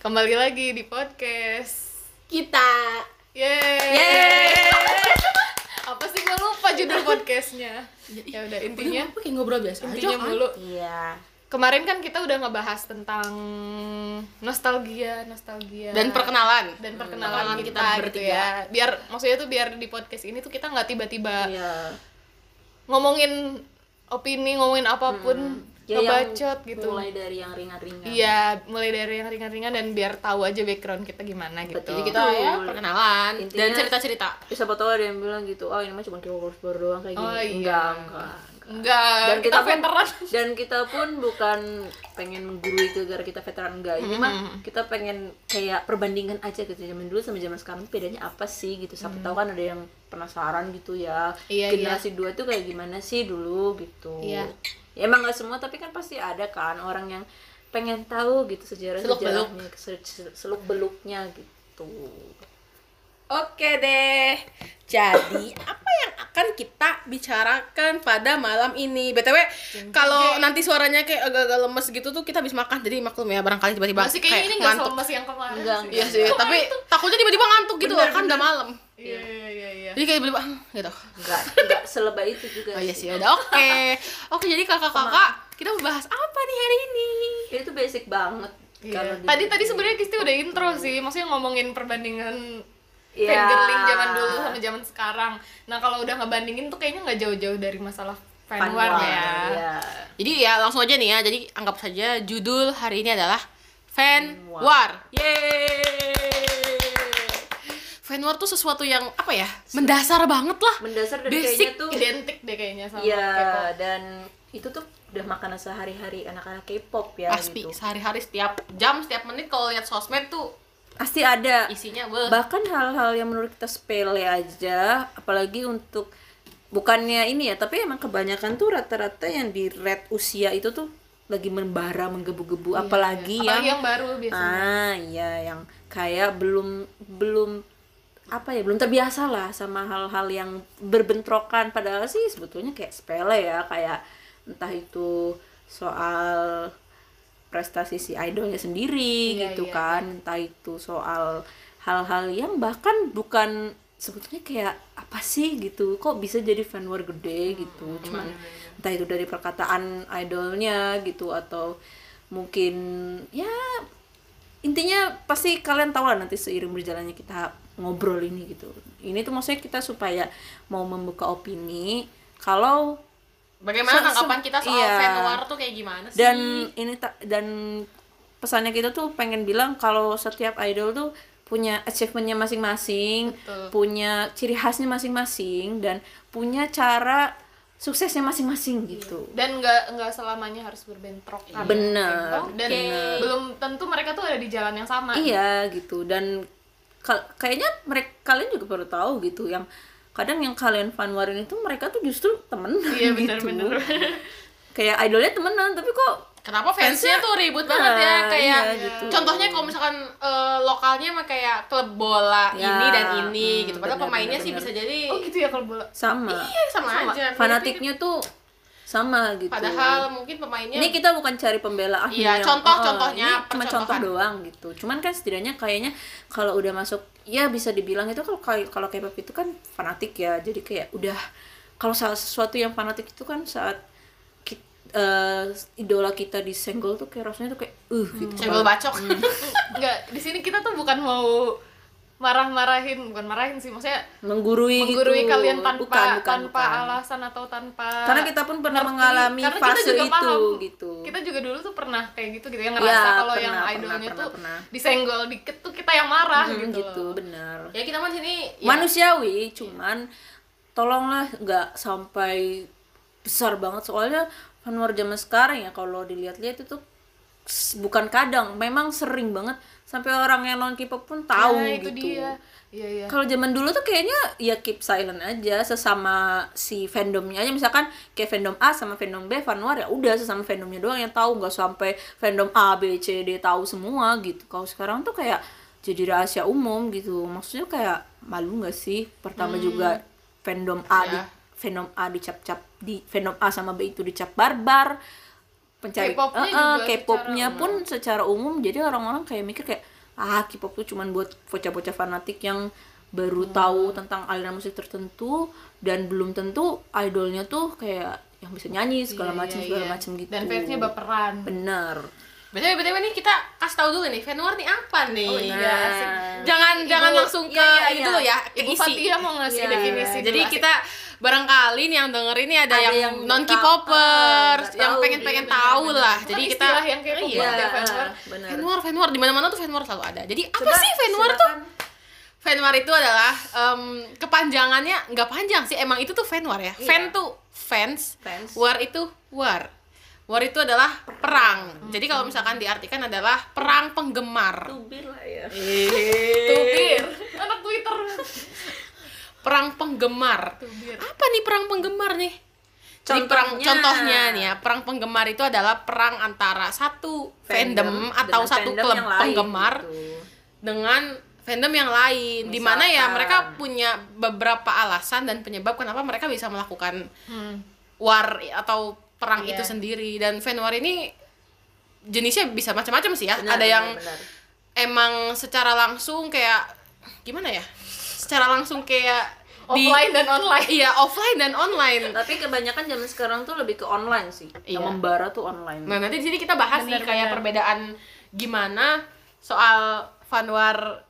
Kembali lagi di podcast. kita Yeay. Yeay. Apa sih gue lupa judul podcastnya? Ya udah intinya Udah, kayak ngobrol biasa intinya aja kan mulu. iya Kemarin kan kita udah ngebahas tentang nostalgia, nostalgia dan perkenalan dan Hmm, perkenalan kita, kita gitu ya. Biar maksudnya tuh biar di podcast ini tuh kita nggak tiba-tiba iya ngomongin opini, ngomongin apa pun, Ya, ngebacot gitu. mulai dari yang ringan-ringan. Iya, mulai dari yang ringan-ringan dan biar tahu aja background kita gimana gitu. jadi kita ya perkenalan. Dan cerita-cerita. siapa tahu ada yang bilang gitu oh ini mah cuma K-popers baru doang kayak gini Oh, iya. enggak enggak Enggak, dan kita, kita, pun veteran. dan kita pun bukan pengen menggurui gara kita veteran enggak. Ini mah kita pengen kayak perbandingan aja gitu. Zaman dulu sama zaman sekarang bedanya apa sih gitu? Siapa tahu kan ada yang penasaran gitu ya. Iya, generasi dua tuh kayak gimana sih dulu gitu. Iya. Ya, emang nggak semua tapi kan pasti ada kan orang yang pengen tahu gitu sejarah sejarahnya seluk beluknya gitu Oke deh. Jadi, apa yang akan kita bicarakan pada malam ini? BTW, kalau nanti suaranya kayak agak-agak lemes gitu tuh kita habis makan. Jadi maklum ya, barangkali tiba-tiba Masih kayaknya ini enggak ngantuk. yang kemarin. Enggak, sih. Iya sih, tapi takutnya tiba-tiba ngantuk gitu Bener, kan udah malam. Iya. Jadi kayak tiba-tiba "Hmm," gitu. enggak enggak selebay itu juga Oh iya sih. udah oke. Oke, jadi kakak-kakak, kita mau bahas apa nih hari ini? itu basic banget Iya. di- Tadi tadi sebenarnya Kisti udah intro sih, maksudnya ngomongin perbandingan Iya. fangirling zaman dulu sama zaman sekarang. Nah kalau udah ngebandingin tuh kayaknya nggak jauh-jauh dari masalah fan war Fanwar, ya. iya. Jadi ya langsung aja nih ya. Jadi anggap saja judul hari ini adalah Fan War. War. Yeay. Fan War tuh sesuatu yang apa ya? Mendasar banget lah. mendasar dan Basic, kayaknya tuh Identik deh kayaknya sama Iya, K-pop. dan itu tuh udah makanan sehari-hari anak-anak K-pop ya Pasti gitu. sehari-hari setiap jam, setiap menit kalau lihat sosmed tuh Pasti ada. isinya beuh. Bahkan hal-hal yang menurut kita sepele aja, apalagi untuk bukannya ini ya, tapi emang kebanyakan tuh rata-rata yang di red usia itu tuh lagi membara, menggebu-gebu, apalagi Apalagi yang yang baru biasanya. Ah, iya yang kayak belum belum apa ya belum terbiasa lah sama hal-hal yang berbentrokan. Padahal sih sebetulnya kayak sepele ya kayak entah itu soal prestasi si idolnya sendiri Iya, gitu iya, kan. Entah itu soal hal-hal yang bahkan bukan sebetulnya kayak apa sih gitu kok bisa jadi fan war gede gitu. cuman entah itu dari perkataan idolnya gitu atau mungkin ya intinya pasti kalian tahu lah nanti seiring berjalannya kita ngobrol ini gitu ini tuh maksudnya kita supaya mau membuka opini kalau Bagaimana tanggapan kita soal iya. Fan War tuh kayak gimana sih? dan ini dan pesannya kita tuh pengen bilang kalau setiap idol tuh punya achievementnya masing-masing punya ciri khasnya masing-masing dan punya cara suksesnya masing-masing gitu Dan nggak nggak selamanya harus berbentrok kan. Bener. K-pop. Dan belum tentu mereka tuh ada di jalan yang sama. Iya gitu dan kayaknya mereka kalian juga perlu tahu gitu yang kadang yang kalian fanwarin itu mereka tuh justru temen Iya gitu. benar-benar. Kayak idolnya temenan tapi kok Kenapa fansnya tuh ribut banget ya Nah, kayak iya, gitu. contohnya kalau misalkan eh, lokalnya mah kayak klub bola Ya, ini dan ini hmm, gitu padahal pemainnya benar, sih benar. bisa jadi Oh gitu ya kalau bola. sama. iya sama, aja Fanatiknya tuh sama gitu. padahal mungkin pemainnya ini kita bukan cari pembela ah, Iya, yang- contoh- oh, contohnya, cuma contoh doang gitu. Cuman kan setidaknya kayaknya kalau udah masuk ya bisa dibilang itu kalau kayak kalau K-pop itu kan fanatik ya. Jadi kayak udah kalau salah sesuatu yang fanatik itu kan saat eh, idola kita disenggol tuh kayak rasanya tuh kayak uh gitu. Senggol bacok. Enggak, di sini kita tuh bukan mau marah-marahin, bukan marahin sih, maksudnya menggurui, menggurui gitu. kalian tanpa Bukan, bukan, tanpa bukan. alasan atau tanpa karena kita pun pernah ngerti. mengalami Karena kita fase juga itu paham. gitu Kita juga dulu tuh pernah kayak gitu gitu yang ngerasa Iya, kalau yang idolnya pernah, tuh pernah. disenggol dikit tuh kita yang marah Hmm, gitu. gitu loh. benar ya kita mah sini ya, manusiawi cuman tolonglah nggak sampai besar banget soalnya fanwar zaman sekarang ya kalau dilihat-lihat itu bukan kadang memang sering banget sampai orang yang non K-pop pun tahu Nah, itu gitu. dia. Iya, iya. kalau zaman dulu tuh kayaknya ya keep silent aja sesama si fandomnya aja. Misalkan kayak fandom A sama fandom B fanwar ya udah sesama fandomnya doang yang tahu. Nggak sampai fandom A B C D tahu semua gitu. Kalau sekarang tuh kayak jadi rahasia umum gitu. Maksudnya kayak malu nggak sih? Pertama juga fandom A di Ya. fandom A dicap-cap di fandom A sama B itu dicap barbar pencari K-popnya eh, juga K-popnya secara pun secara umum jadi orang-orang kayak mikir kayak ah K-pop tuh cuman buat bocah-bocah fanatik yang baru tahu tentang aliran musik tertentu dan belum tentu idolnya tuh kayak yang bisa nyanyi segala Iya, macam iya, segala iya. macam gitu dan fansnya baperan bener BTW, BTW nih kita kasih tahu dulu nih, Fanwar nih apa nih? Oh, iya, asik. Jangan Ibu- jangan langsung ke iya, iya, ini iya. dulu ya, ke Ibu. Fatia mau ngasih Iya. definisi Jadi kita barangkali nih yang denger ini ada, Ada yang, yang non K-popers, tahu, yang pengen-pengen tahu. tahu Iya, lah. bener-bener. Jadi Kan kita yang K-pop iya. ya, Fanwar. Fanwar, Fanwar di mana-mana tuh Fanwar selalu ada. Jadi apa Coba sih Fanwar tuh? Fanwar itu adalah em, kepanjangannya nggak panjang sih, emang itu tuh Fanwar ya. Fan tuh fans, Fans. war itu war. War itu adalah perang. Jadi kalau misalkan diartikan adalah perang penggemar. tubir lah ya Tubir, anak Twitter. Perang penggemar. Apa nih perang penggemar nih? Jadi perang Contohnya. contohnya nih ya, perang penggemar itu adalah perang antara satu fandom, atau dengan satu fandom klub penggemar gitu. dengan fandom yang lain. Di mana ya Misalkan. mereka punya beberapa alasan dan penyebab kenapa mereka bisa melakukan Hmm. war atau perang Iya. itu sendiri dan fan war ini jenisnya bisa macam-macam sih ya. Benar, Ada yang benar, benar. emang secara langsung kayak gimana ya? Secara langsung kayak di Offline dan online. Iya, offline dan online. tapi kebanyakan zaman sekarang tuh lebih ke online sih Iya. yang membara tuh online Nah, nanti di sini kita bahas nih Benar, kayak benar. perbedaan gimana soal fanwar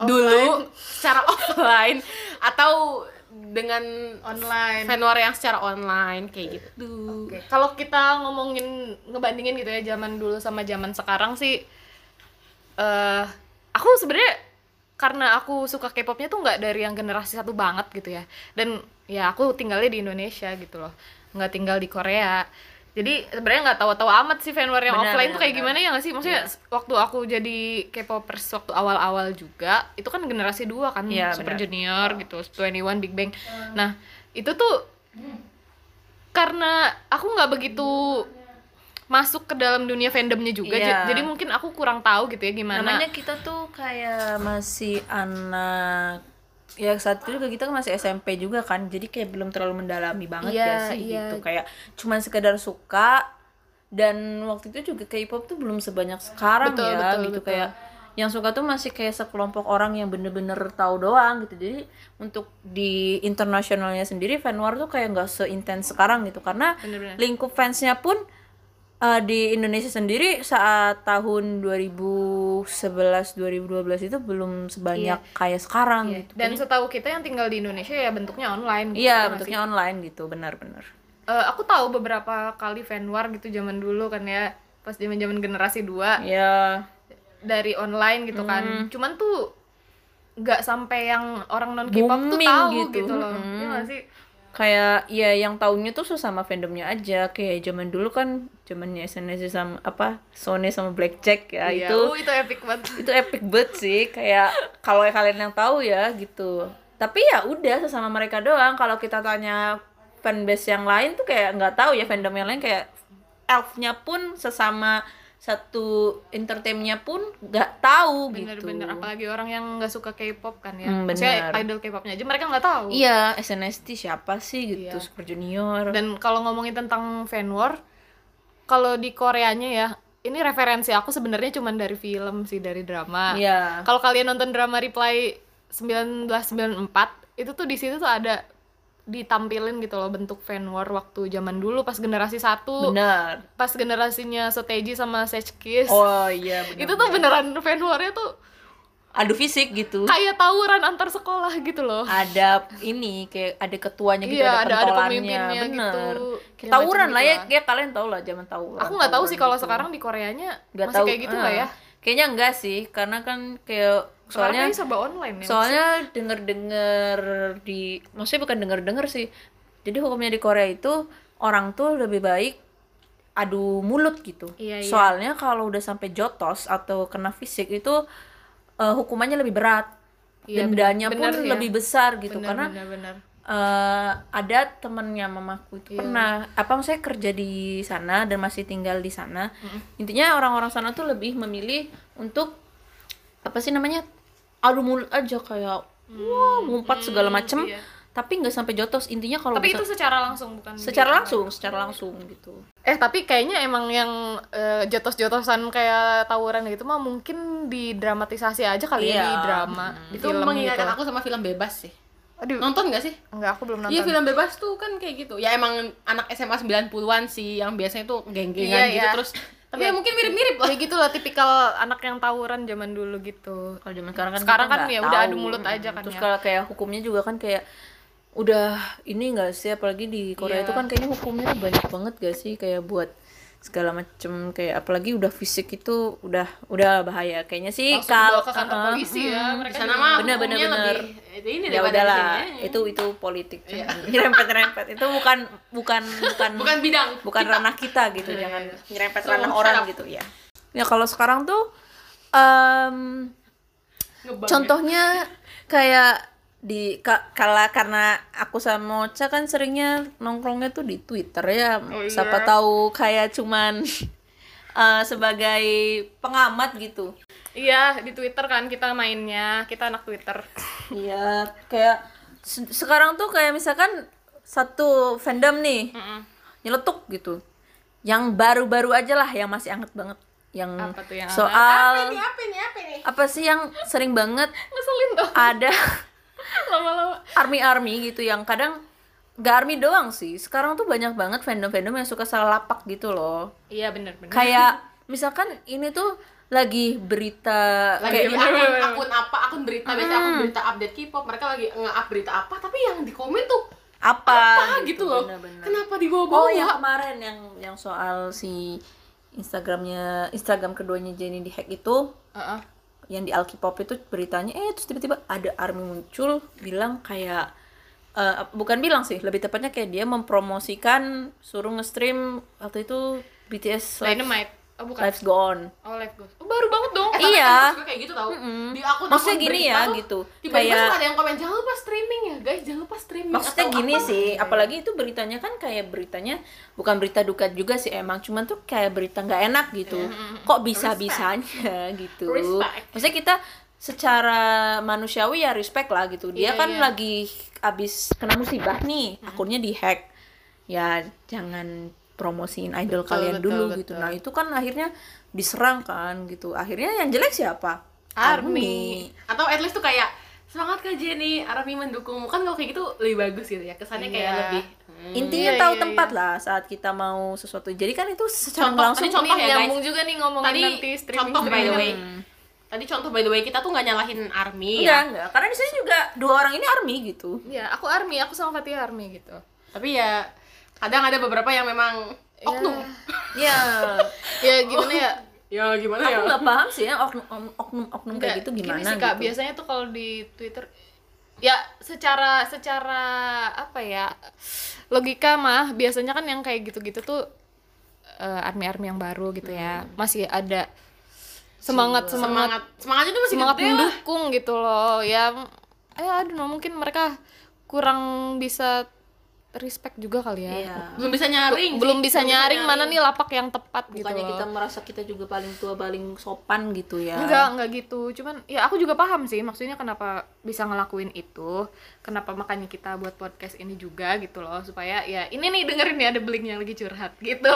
dulu secara offline atau dengan Online. fanwar yang secara online kayak gitu. Oke, Kalau kita ngomongin ngebandingin gitu ya zaman dulu sama zaman sekarang sih eh aku sebenarnya karena aku suka K-popnya tuh nggak dari yang generasi satu banget gitu ya. Dan ya aku tinggalnya di Indonesia gitu loh. nggak tinggal di Korea. Jadi sebenarnya nggak tahu-tahu amat sih fanwar yang Benar, offline benar, tuh kayak benar. gimana ya nggak sih? Maksudnya waktu aku jadi K-popers waktu awal-awal juga, itu kan generasi dua kan, Iya, Super benar. Junior gitu, 21 Big Bang. Nah, itu tuh karena aku nggak begitu masuk ke dalam dunia fandomnya juga. Ja- jadi mungkin aku kurang tahu gitu ya gimana. Namanya kita tuh kayak masih anak ya saat itu juga kita kan masih SMP juga kan jadi kayak belum terlalu mendalami banget Iya, ya sih iya. gitu. Kayak cuman sekedar suka dan waktu itu juga K-pop tuh belum sebanyak sekarang Betul, ya betul, gitu. betul. kayak yang suka tuh masih kayak sekelompok orang yang bener-bener tahu doang gitu. Jadi untuk di internasionalnya sendiri fan war tuh kayak nggak seintens sekarang gitu. Karena Bener-bener. lingkup fansnya pun uh, di Indonesia sendiri saat tahun 2011 2012 itu belum sebanyak kayak sekarang Iya. gitu dan setahu kita yang tinggal di Indonesia ya bentuknya online gitu, iya ya nggak bentuknya online gitu benar-benar sih? Eh, aku tahu beberapa kali fanwar gitu zaman dulu kan ya pas zaman zaman generasi 2 ya dari online gitu Hmm. kan cuman tuh nggak sampai yang orang non K-pop tuh tahu gitu. gitu, loh Hmm. Iya nggak sih kayak ya yang taunya tuh sesama fandomnya aja. Kayak zaman dulu kan zamannya SNSD sama apa Sony sama Blackjack ya Iya. itu Uh, itu epic banget. itu epic banget sih. Kayak kalau kalian yang tahu ya gitu. Tapi ya udah sesama mereka doang. Kalau kita tanya fanbase yang lain tuh kayak nggak tahu ya fandom yang lain kayak elfnya pun sesama satu entertainnya pun nggak tahu bener-bener gitu apalagi orang yang nggak suka K-pop kan ya Hmm, Maksudnya bener. idol K-popnya aja mereka nggak tahu iya SNSD siapa sih gitu Iya. Super Junior dan kalau ngomongin tentang fan war kalau di Koreanya ya ini referensi aku sebenarnya cuman dari film sih dari drama Iya. kalau kalian nonton drama Reply 1994 itu tuh di situ tuh ada ditampilin gitu loh bentuk fan war waktu zaman dulu pas generasi satu benar. pas generasinya Soteji sama Sechkis oh iya benar itu tuh beneran fan warnya tuh adu fisik gitu. kayak tawuran antar sekolah gitu loh. Ada ini kayak ada ketuanya gitu Iya, ada ada- pemimpinnya bener gitu. Kayak tawuran lah ya ya kalian tau lah zaman tawuran aku nggak tahu sih kalau gitu. sekarang di Koreanya Nggak masih tahu kayak gitu nggak ya? Kayaknya enggak sih karena kan kayak soalnya serba online ya soalnya denger dengar di maksudnya bukan denger dengar sih jadi hukumnya di Korea itu orang tuh lebih baik adu mulut gitu Iya, iya. soalnya kalau udah sampai jotos atau kena fisik itu eh, hukumannya lebih berat Iya, dendanya bener- pun bener ya. lebih besar gitu bener, karena bener, bener. eh ada temennya mamaku itu Iya. pernah apa maksudnya kerja di sana dan masih tinggal di sana intinya orang-orang sana tuh lebih memilih untuk apa sih namanya adu mulut aja kayak wah ngumpat segala macem iya. tapi nggak sampai jotos intinya kalau tapi bisa- itu secara langsung bukan secara di- langsung secara langsung gitu eh tapi kayaknya emang yang eh, jotos-jotosan kayak tawuran gitu mah mungkin didramatisasi aja kali ya Iya. di drama di itu film mengingatkan gitu aku sama film bebas sih aduh nonton gak sih enggak aku belum nonton Iya film bebas tuh kan kayak gitu. Ya emang anak SMA 90-an sih yang biasanya tuh geng-gengan Iya, gitu iya. terus tapi ya mungkin mirip-mirip lah. ya gitu lah tipikal anak yang tawuran zaman dulu gitu kalau zaman sekarang kan Sekarang kan ya udah tahu. adu mulut aja kan terus ya. kalau kayak hukumnya juga kan kayak udah ini enggak sih apalagi di Korea Iya. itu kan kayaknya hukumnya banyak banget gak sih kayak buat segala macem kayak apalagi udah fisik itu udah udah bahaya kayaknya sih kalau ke kantor polisi ya mereka sana mah Bener, bener, bener. lebih ini ya daripada udahlah itu itu politik nyerempet nyerempet itu bukan bukan bukan bukan bidang. bukan ranah kita gitu Iya, jangan iya. nyerempet So, ranah orang up. gitu ya ya kalau sekarang tuh Ngebang ya. contohnya kayak di ka, kala karena aku sama Ocha kan seringnya nongkrongnya tuh di Twitter ya Oh, iya. siapa tahu kayak cuman eh, sebagai pengamat gitu iya di twitter kan kita mainnya kita anak twitter Iya, kayak se- sekarang tuh kayak misalkan satu fandom nih Mm-mm. nyeletuk gitu. Yang baru-baru aja lah yang masih anget banget. Yang Apa tuh yang soal Ini apa nih? Apa nih? apa sih yang sering banget ngeselin tuh ada lama-lama army-army gitu yang kadang gak army doang sih. Sekarang tuh banyak banget fandom-fandom yang suka salah lapak gitu loh. iya bener-bener Kayak misalkan ini tuh lagi berita Lagi kayak di akun, akun apa? Akun berita biasa akun berita update K-pop. Mereka lagi nge-up berita apa tapi yang di komen tuh apa, ah gitu loh. bener-bener. Kenapa dibawa-bawa? Oh yang kemarin yang yang soal si Instagramnya Instagram keduanya Jenny dihack itu Heeh. Yang di Alkipop itu beritanya eh terus tiba-tiba ada army muncul bilang kayak eh, bukan bilang sih lebih tepatnya kayak dia mempromosikan suruh nge-stream waktu itu BTS Dynamite oh bukan. Lives Go On oh live goes. Oh baru banget dong. Eh, Iya. aku suka kayak gitu tau. Di akun Maksudnya gini ya, tuh, gitu. Tiba-tiba Kayak- ada yang komen jangan lupa streaming ya guys, jangan lupa streaming. maksudnya Atau gini apa. sih apalagi itu beritanya kan kayak beritanya bukan berita duka juga sih emang cuman tuh kayak berita nggak enak gitu. Kok bisa bisanya gitu. Respect. maksudnya kita secara manusiawi ya respect lah gitu. Dia Iya, kan iya. lagi abis kena musibah nih akunnya dihack. Ya jangan promosiin idol Betul, kalian betul, dulu betul. gitu nah itu kan akhirnya diserang kan gitu akhirnya yang jelek siapa Army. Atau at least tuh kayak semangat kak Jenny, Army mendukungmu kan kalau kayak gitu lebih bagus gitu ya kesannya kayak Iya. lebih hmm. intinya Iya, tahu iya, tempat lah saat kita mau sesuatu jadi kan itu secara Contoh, langsung tadi contoh Nih, ya, guys. nyambung juga nih ngomongin tadi nanti streaming contoh by the way tadi contoh by the way kita tuh nggak nyalahin army Enggak, ya enggak. Karena di sini juga dua orang ini army gitu. Iya, aku army, aku sama Fatia army gitu. tapi ya kadang ada beberapa yang memang oknum. Ya, Ya gimana ya? ya gimana aku ya? nggak paham sih ya oknum oknum, oknum Enggak, kayak gitu gini gimana sih, Kak, gitu. biasanya tuh kalau di Twitter ya secara secara apa ya logika mah biasanya kan yang kayak gitu-gitu tuh eh, army-army yang baru gitu ya. Masih ada semangat semangat semangat. Semangatnya tuh masih semangat gede lah. mendukung gitu loh. Ya eh aduh mungkin mereka kurang bisa respect juga kali ya Iya. belum bisa nyaring sih. belum bisa nyaring mana nih lapak yang tepat gitu Bukannya kita merasa kita juga paling tua, paling sopan gitu ya. Enggak, enggak gitu. Cuman ya aku juga paham sih maksudnya kenapa bisa ngelakuin itu. Kenapa makanya kita buat podcast ini juga gitu loh supaya ya ini nih dengerin ya ada bling yang lagi curhat gitu.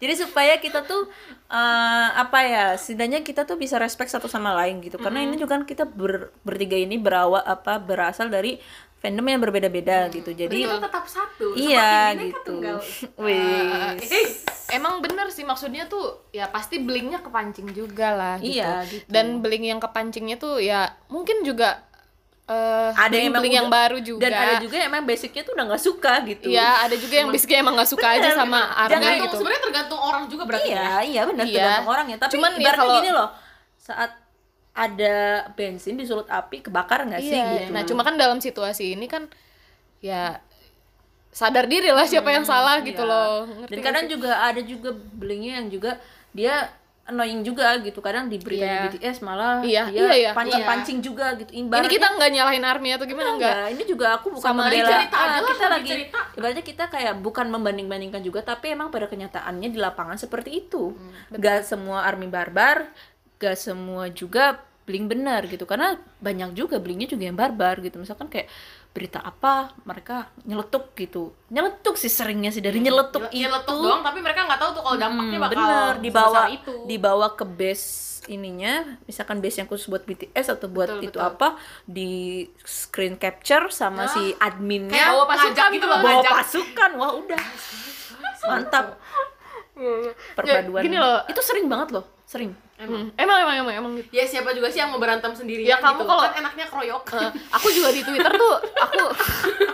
Jadi supaya kita tuh eh, apa ya, setidaknya kita tuh bisa respect satu sama lain gitu. Karena ini juga kan kita ber- bertiga ini berawal apa berasal dari fandom yang berbeda-beda gitu. Jadi kita tetap satu iya seperti Bineka gitu. Tunggal. Wih. Eh, Emang bener sih maksudnya tuh ya pasti blingnya kepancing juga lah gitu. Iya, gitu. Dan bling yang kepancingnya tuh ya mungkin juga eh ada yang emang bling yang udah- baru juga. dan ada juga yang emang basicnya tuh udah nggak suka gitu Iya, ada juga yang basicnya emang gak suka aja Bener, sama bener. army tergantung gitu. sebenarnya tergantung orang juga berarti iya ya. iya benar Iya. tergantung orangnya tapi Cuman ya kalau- gini loh saat ada bensin disulut api kebakar nggak sih Iya, gitu nah cuma kan dalam situasi ini kan ya sadar diri lah siapa yang salah gitu Iya. loh. Ngerti dan kadang sih? juga ada juga blingnya yang juga dia annoying juga gitu kadang di Iya. BTS malah Iya, dia iya, iya. pancing-pancing juga gitu ini Ibaratnya- kita nggak nyalahin army atau gimana enggak? enggak ini juga aku bukan Sama aja membela cerita aja ah, lah, kita lagi cerita. ibaratnya kita kayak bukan membanding-bandingkan juga tapi emang pada kenyataannya di lapangan seperti itu gak semua army barbar gak semua juga bling benar gitu. Karena banyak juga blingnya juga yang barbar gitu. Misalkan kayak berita apa mereka nyeletuk gitu. Nyeletuk sih seringnya sih dari nyeletuk itu nyeletuk doang tapi mereka nggak tahu tuh kalau dampaknya Hmm, bakal bener dibawa itu. dibawa ke base ininya. Misalkan base yang khusus buat BTS atau buat Betul, itu betul. apa di screen capture sama si adminnya. Kayak bawa pasukan ngajak gitu loh bawa ngajak. pasukan wah udah. Mantap. Perpaduan gini loh. itu sering banget loh sering Hmm, emang emang emang emang gitu. Ya siapa juga sih yang mau berantem sendirian Ya, kamu gitu. kalau- kan enaknya kroyok Eh, aku juga di Twitter tuh aku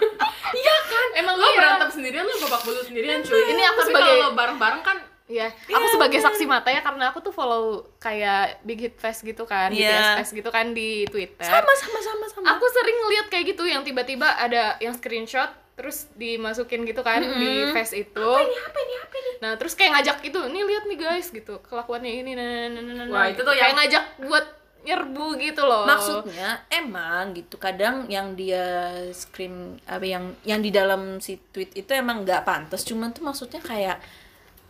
iya kan? Emang lo iya. berantem sendirian lo babak belur sendirian cuy. Ini aku tapi sebagai- kalau lo bareng-bareng kan ya aku sebagai saksi mata ya karena aku tuh follow kayak Big Hit Fest gitu kan Iya. BTS Fest gitu kan di Twitter. Sama sama sama sama. Aku sering ngeliat kayak gitu yang tiba-tiba ada yang screenshot terus dimasukin gitu kan di face itu. apa ini? Apa ini? Apa ini? Nah terus kayak ngajak itu nih lihat nih guys gitu kelakuannya ini nah, nah, nah, nah, nah, Wah, nah. itu tuh kayak yang- ngajak buat nyerbu gitu loh. Maksudnya emang gitu kadang yang dia scream apa yang yang di dalam si tweet itu emang nggak pantas cuman tuh maksudnya kayak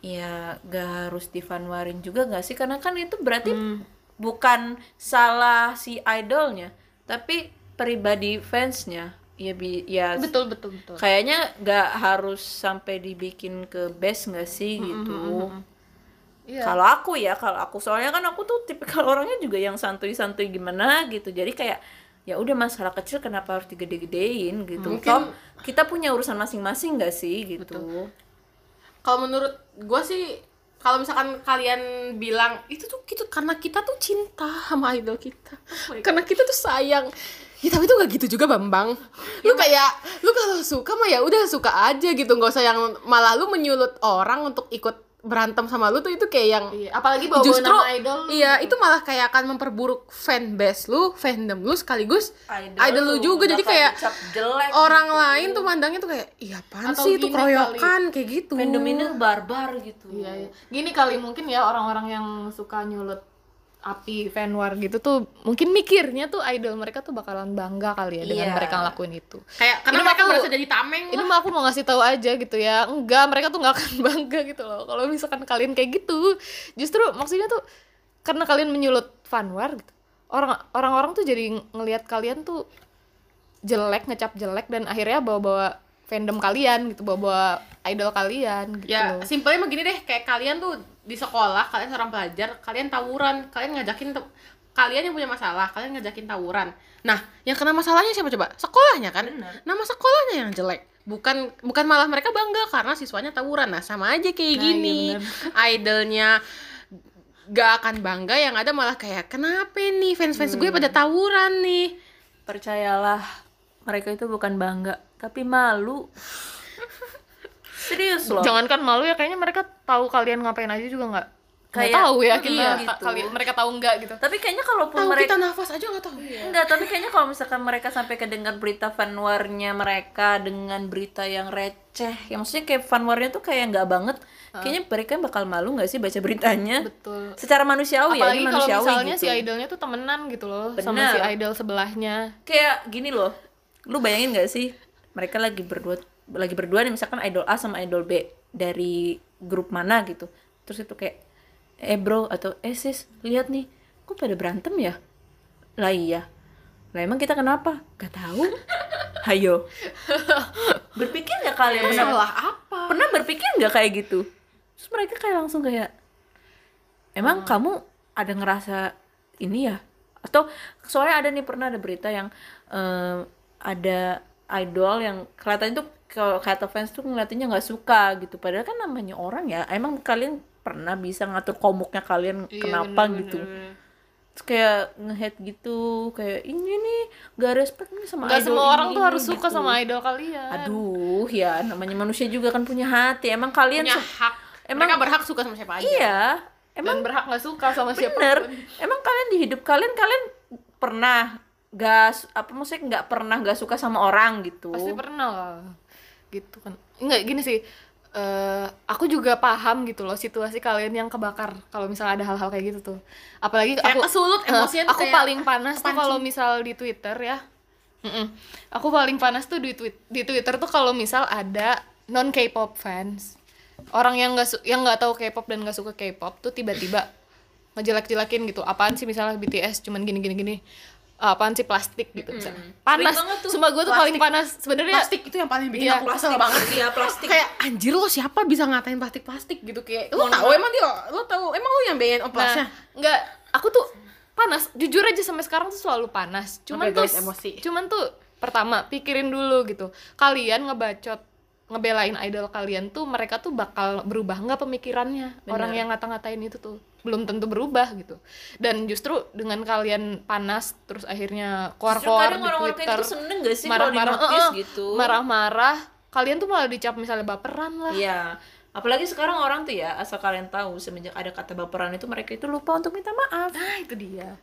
ya gak harus difanwarin juga gak sih? Karena kan itu berarti bukan salah si idolnya tapi pribadi fansnya ya bi ya betul betul betul. kayaknya nggak harus sampai dibikin ke best nggak sih gitu? Iya. kalau aku ya kalau aku soalnya kan aku tuh tipikal orangnya juga yang santuy-santuy gimana gitu. Jadi kayak ya udah masalah kecil kenapa harus digede-gedein gitu? Mungkin- Toh, kita punya urusan masing-masing nggak sih gitu? Kalau menurut gue sih kalau misalkan kalian bilang itu tuh gitu karena kita tuh cinta sama idol kita. Karena kita tuh sayang ya tapi itu gak gitu juga bambang. Lu kayak lu kalau suka mah ya udah suka aja gitu. Nggak usah yang malah lu menyulut orang untuk ikut berantem sama lu tuh itu kayak yang Iya, apalagi bawa justru nama idol iya itu malah kayak akan memperburuk fanbase lu fandom lu sekaligus idol, lu juga. Jadi kayak jelek orang gitu. lain tuh mandangnya tuh kayak iya apaan Atau sih itu keroyokan kayak gitu. Fandom ini barbar gitu. Iya, iya. Gini kali mungkin ya orang-orang yang suka nyulut api fan war gitu tuh mungkin mikirnya tuh idol mereka tuh bakalan bangga kali ya dengan Iya. mereka ngelakuin itu. kayak karena Ini mereka aku- merasa jadi tameng Ini mah aku mau ngasih tahu aja gitu ya. Enggak, mereka tuh nggak akan bangga gitu loh. Kalau misalkan kalian kayak gitu, justru maksudnya tuh karena kalian menyulut fan war gitu. Orang orang-orang tuh jadi ngelihat kalian tuh jelek, ngecap jelek dan akhirnya bawa-bawa fandom kalian gitu, bawa-bawa idol kalian gitu ya loh. simpelnya begini deh kayak kalian tuh di sekolah kalian seorang pelajar kalian tawuran kalian ngajakin kalian yang punya masalah kalian ngajakin tawuran. Nah yang kena masalahnya siapa coba? Sekolahnya kan? Nama sekolahnya yang jelek. Bukan bukan malah mereka bangga karena siswanya tawuran. Nah sama aja kayak Nah, gini. iya idolnya gak akan bangga yang ada malah kayak kenapa nih? Fans fans gue pada tawuran nih. Percayalah mereka itu bukan bangga tapi malu serius loh Jangankan malu ya kayaknya mereka tahu kalian ngapain aja juga nggak nggak Kayak- tahu ya kita iya, gitu. kalian mereka tahu nggak gitu. tapi kayaknya kalaupun tahu mereka kita nafas aja nggak tahu Enggak, tapi kayaknya kalau misalkan mereka sampai kedengar berita fanwarnya mereka dengan berita yang receh, yang maksudnya kayak fanwarnya tuh kayak nggak banget, kayaknya mereka bakal malu nggak sih baca beritanya? Betul. Secara manusiawi ya, Apalagi ini kalau misalnya gitu. si idolnya tuh temenan gitu loh sama Benar. si idol sebelahnya. Kayak gini loh, lu bayangin nggak sih, mereka lagi berdua lagi berdua nih misalkan idol A sama idol B dari grup mana gitu, terus itu kayak eh bro atau eh sis lihat nih, kok pada berantem ya? Lah iya, lah emang kita kenapa? Gak tahu. Hayo. Berpikir nggak kalian pernah salah apa pernah berpikir nggak kayak gitu? Terus mereka kayak langsung kayak, emang kamu ada ngerasa ini ya? Atau soalnya ada nih pernah ada berita yang eh, ada idol yang kelihatannya tuh kalau kata fans tuh ngeliatinnya nggak suka gitu. Padahal kan namanya orang ya. Emang kalian pernah bisa ngatur komuknya kalian kenapa gitu? Terus kayak nge-hate gitu, kayak ini nih gak respect nih sama Gak idol semua ini, orang tuh ini," harus suka gitu. sama idol kalian. Aduh, ya namanya manusia juga kan punya hati. Emang kalian punya hak Emang- mereka berhak suka sama siapa aja Iya, Emang emang berhak nggak suka sama siapa? bener. Emang kalian di hidup kalian kalian pernah gak apa maksudnya nggak pernah gak suka sama orang gitu. Pasti pernah lah. Gitu kan. Enggak gini sih. eh aku juga paham gitu loh situasi kalian yang kebakar kalau misalnya ada hal-hal kayak gitu tuh. Apalagi Kayak aku kesulut, emosinya tuh aku kayak paling panas tuh kalau misal di Twitter ya. Mm-mm. Aku paling panas tuh di tweet di Twitter tuh kalau misal ada non K-pop fans. Orang yang nggak su- yang nggak tahu K-pop dan nggak suka K-pop tuh tiba-tiba ngejelek-jelekin gitu apaan sih misalnya BTS cuman gini gini gini apaan sih plastik gitu misalnya panas banget tuh. sumpah gue tuh paling panas sebenarnya plastik itu yang paling bikin Iya, aku kesel banget Iya, plastik. kayak anjir lo siapa bisa ngatain plastik plastik gitu kayak lo tahu emang dia lo tahu emang lo yang biayain oplasnya Nah, enggak, aku tuh panas. Jujur aja sampai sekarang tuh selalu panas. Cuman Oke, tuh guys, emosi. cuman tuh pertama pikirin dulu gitu. Kalian ngebacot ngebelain idol kalian tuh mereka tuh bakal berubah nggak pemikirannya orang yang ngata-ngatain itu tuh belum tentu berubah gitu dan justru dengan kalian panas terus akhirnya keluar-keluar di Twitter gitu seneng gak sih kalau marah-marah eh, gitu? marah-marah kalian tuh malah dicap misalnya baperan lah Iya. Apalagi sekarang orang tuh ya, asal kalian tahu semenjak ada kata baperan itu mereka itu lupa untuk minta maaf. nah itu dia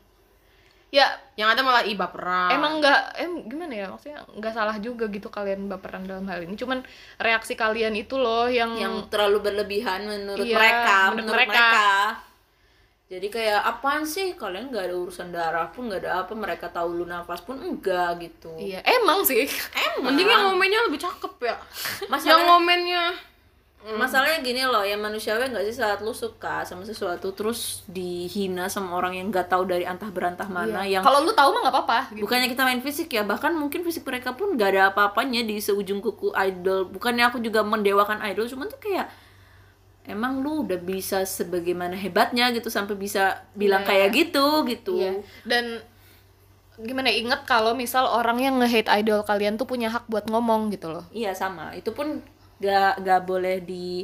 ya yang ada malah iba perang emang nggak em gimana ya maksudnya nggak salah juga gitu kalian baperan dalam hal ini cuman reaksi kalian itu loh yang, Yang terlalu berlebihan menurut Iya, mereka, menurut menurut mereka. mereka. Jadi kayak apaan sih? Kalian nggak ada urusan darah pun nggak ada apa mereka tahu lu nafas pun enggak gitu. iya emang sih. Emang. mending yang ngomennya lebih cakep ya. Masalah- yang ngomennya. Masalahnya gini loh, yang manusiawi nggak sih saat lu suka sama sesuatu terus dihina sama orang yang nggak tahu dari antah berantah mana yang kalau lu tahu mah nggak apa-apa gitu. bukannya kita main fisik ya bahkan mungkin fisik mereka pun gak ada apa-apanya di seujung kuku idol. Bukannya aku juga mendewakan idol cuman tuh kayak emang lu udah bisa sebagaimana hebatnya gitu sampai bisa bilang Iya, kayak gitu gitu Iya. dan gimana ya, inget kalau misal orang yang nge-hate idol kalian tuh punya hak buat ngomong gitu loh iya sama itu pun gak gak boleh di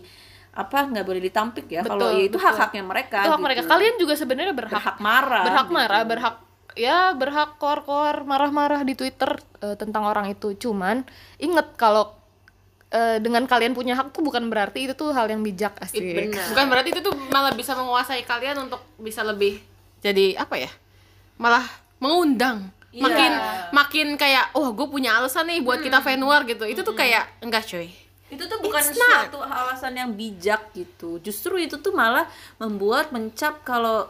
apa nggak boleh ditampik ya kalau Betul, ya itu betul. hak haknya mereka itu hak gitu. mereka kalian juga sebenarnya berhak berhak marah berhak gitu. marah berhak ya berhak kor-kor marah-marah di Twitter eh, tentang orang itu cuman inget kalau eh, dengan kalian punya hak tuh bukan berarti itu tuh hal yang bijak asik. bukan berarti itu tuh malah bisa menguasai kalian untuk bisa lebih jadi apa ya malah mengundang. Iya. makin makin kayak oh gue punya alasan nih buat kita fan war gitu. Itu tuh kayak enggak cuy. Itu tuh bukan It's not. suatu alasan yang bijak gitu. Justru itu tuh malah membuat mencap kalau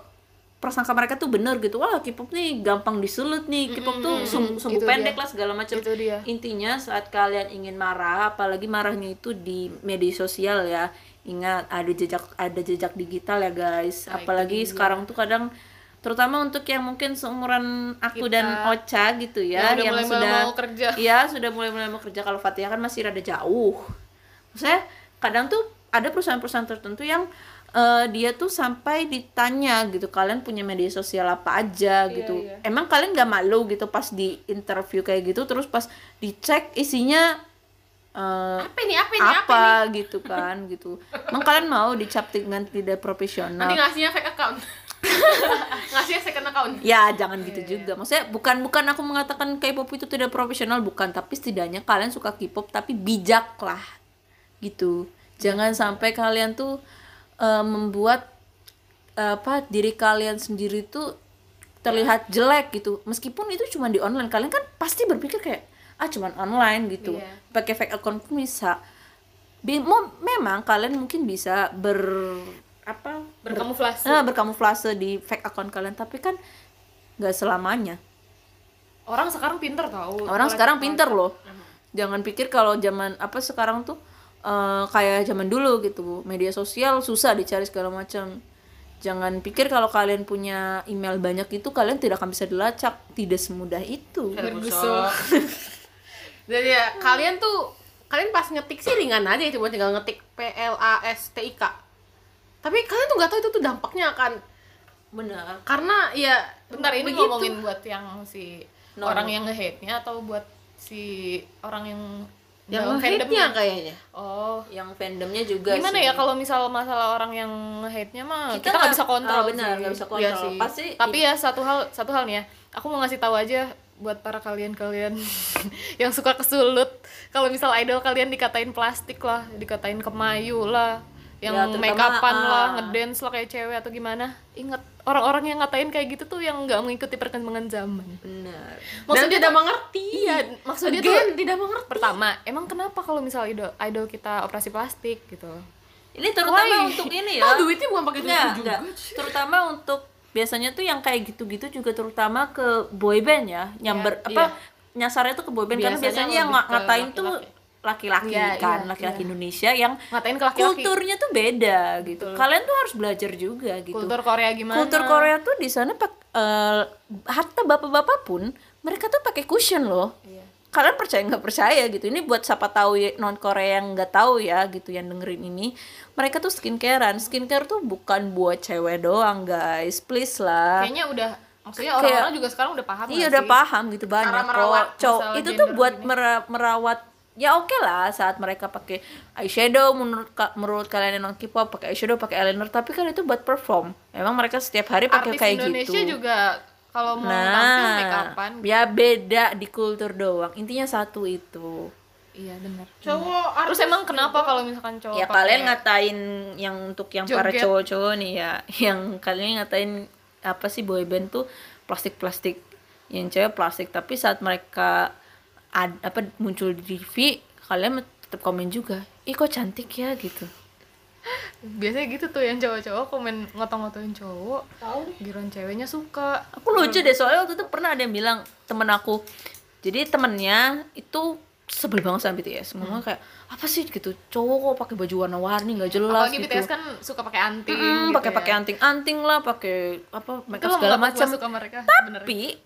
prasangka mereka tuh bener gitu wah K-pop nih gampang disulut nih K-pop tuh sum- sumbu pendek dia. lah segala macam intinya saat kalian ingin marah apalagi marahnya itu di media sosial ya ingat ada jejak ada jejak digital ya guys Nah, apalagi dia. sekarang tuh kadang terutama untuk yang mungkin seumuran aku Kita. dan Ocha gitu ya Yang udah mulai mau kerja. Iya, sudah mulai-mulai mau kerja. Kalau Fatia kan masih rada jauh. Maksudnya kadang tuh ada perusahaan-perusahaan tertentu yang eh, dia tuh sampai ditanya gitu, kalian punya media sosial apa aja gitu. iya. Emang kalian gak malu gitu pas di interview kayak gitu, terus pas dicek isinya eh, apa nih apa nih apa, apa gitu kan gitu. Emang kalian mau dicap dengan tidak profesional? nanti ngasihnya fake account ngasihnya second account Ya jangan Iya, gitu juga. Maksudnya bukan bukan aku mengatakan K-pop itu tidak profesional bukan, tapi setidaknya kalian suka K-pop tapi bijak lah. Gitu. Jangan sampai kalian tuh eh, membuat eh, apa diri kalian sendiri tuh terlihat jelek gitu. Meskipun itu cuma di online, kalian kan pasti berpikir kayak ah cuman online gitu. Iya. Pakai fake account pun bisa. Bi- mo- memang kalian mungkin bisa ber apa berkamuflase Nah, berkamuflase di fake account kalian tapi kan nggak selamanya orang sekarang pinter tau orang sekarang pinter loh jangan pikir kalau zaman apa sekarang tuh eh, kayak zaman dulu gitu media sosial susah dicari segala macam. Jangan pikir kalau kalian punya email banyak itu kalian tidak akan bisa dilacak. Tidak semudah itu. Jadi ya kalian tuh kalian pas ngetik sih ringan aja cuma tinggal ngetik P L A S T I K. Tapi kalian tuh nggak tahu itu tuh dampaknya akan benar. Karena ya bentar ini begitu. ngomongin buat yang si No. orang yang nge-hate-nya atau buat si orang yang yang fandomnya? kayaknya oh yang fandomnya juga gimana sih. ya kalau misal masalah orang yang nge-hate-nya mah Kita nggak bisa kontrol ah, benar, nggak bisa Iya kontrol sih. pasti tapi ya satu hal satu hal nih ya aku mau ngasih tahu aja buat para kalian-kalian yang suka kesulut kalau misal idol kalian dikatain plastik lah dikatain kemayu lah yang Ya, make upan ah. lah ngedance lah kayak cewek atau gimana. Ingat orang-orang yang ngatain kayak gitu tuh yang nggak mengikuti perkembangan zaman. Benar. Dan maksudnya tidak tuh- mengerti. iya maksudnya Again, tuh tidak mengerti. Pertama emang kenapa kalau misal idol idol kita operasi plastik gitu? Ini terutama Why? untuk ini ya. Oh duitnya bukan pakai duit Enggak, juga enggak. Terutama untuk biasanya tuh yang kayak gitu-gitu juga terutama ke boyband ya, nyamber Iya, apa nyasarnya tuh ke boyband karena Biasanya biasanya yang ke ngatain tuh laki-laki. Laki-laki Iya, kan iya, laki-laki iya. Indonesia yang ngatain ke laki-laki. kulturnya tuh beda gitu. Kalian tuh harus belajar juga gitu. Kultur Korea gimana? Kultur Korea tuh di sana pak eh, hatta bapak-bapak pun mereka tuh pakai cushion loh. Iya. kalian percaya nggak percaya gitu? Ini buat siapa tahu ya, non Korea yang nggak tahu ya gitu yang dengerin ini. Mereka tuh skincarean. Skincare tuh bukan buat cewek doang guys. Please lah. Kayaknya udah maksudnya orang-orang juga sekarang udah paham iya udah sih? paham gitu. Banyak Cara merawat kok cowok itu tuh buat ini. mera- merawat ya oke lah saat mereka pakai eyeshadow menurut ka- menurut kalian yang non K-pop pakai eyeshadow pakai eyeliner tapi kan itu buat perform. Emang mereka setiap hari pakai kayak Indonesia gitu. juga kalau mau tampil make nah upan ya beda di kultur doang. Intinya satu itu. Iya benar. Cowok terus emang kenapa kalau misalkan cowok ya kalian ngatain yang untuk yang para Joget. cowok-cowok nih ya. Yang kalian ngatain apa sih boyband tuh plastik-plastik. Yang cewek plastik tapi saat mereka ad, apa muncul di TV kalian tetap komen juga ih kok cantik ya gitu. Biasanya gitu tuh yang cowok-cowok komen ngotong-ngotoin cowok tahu. giron ceweknya suka. Aku lucu deh soalnya waktu itu pernah ada yang bilang temen aku jadi temennya itu sebel banget sama BTS ngomong kayak apa sih gitu cowok kok pakai baju warna-warni nggak jelas apalagi gitu. BTS kan suka pakai anting Mm, gitu pakai ya. pakai anting-anting lah pakai apa makeup segala macam. tapi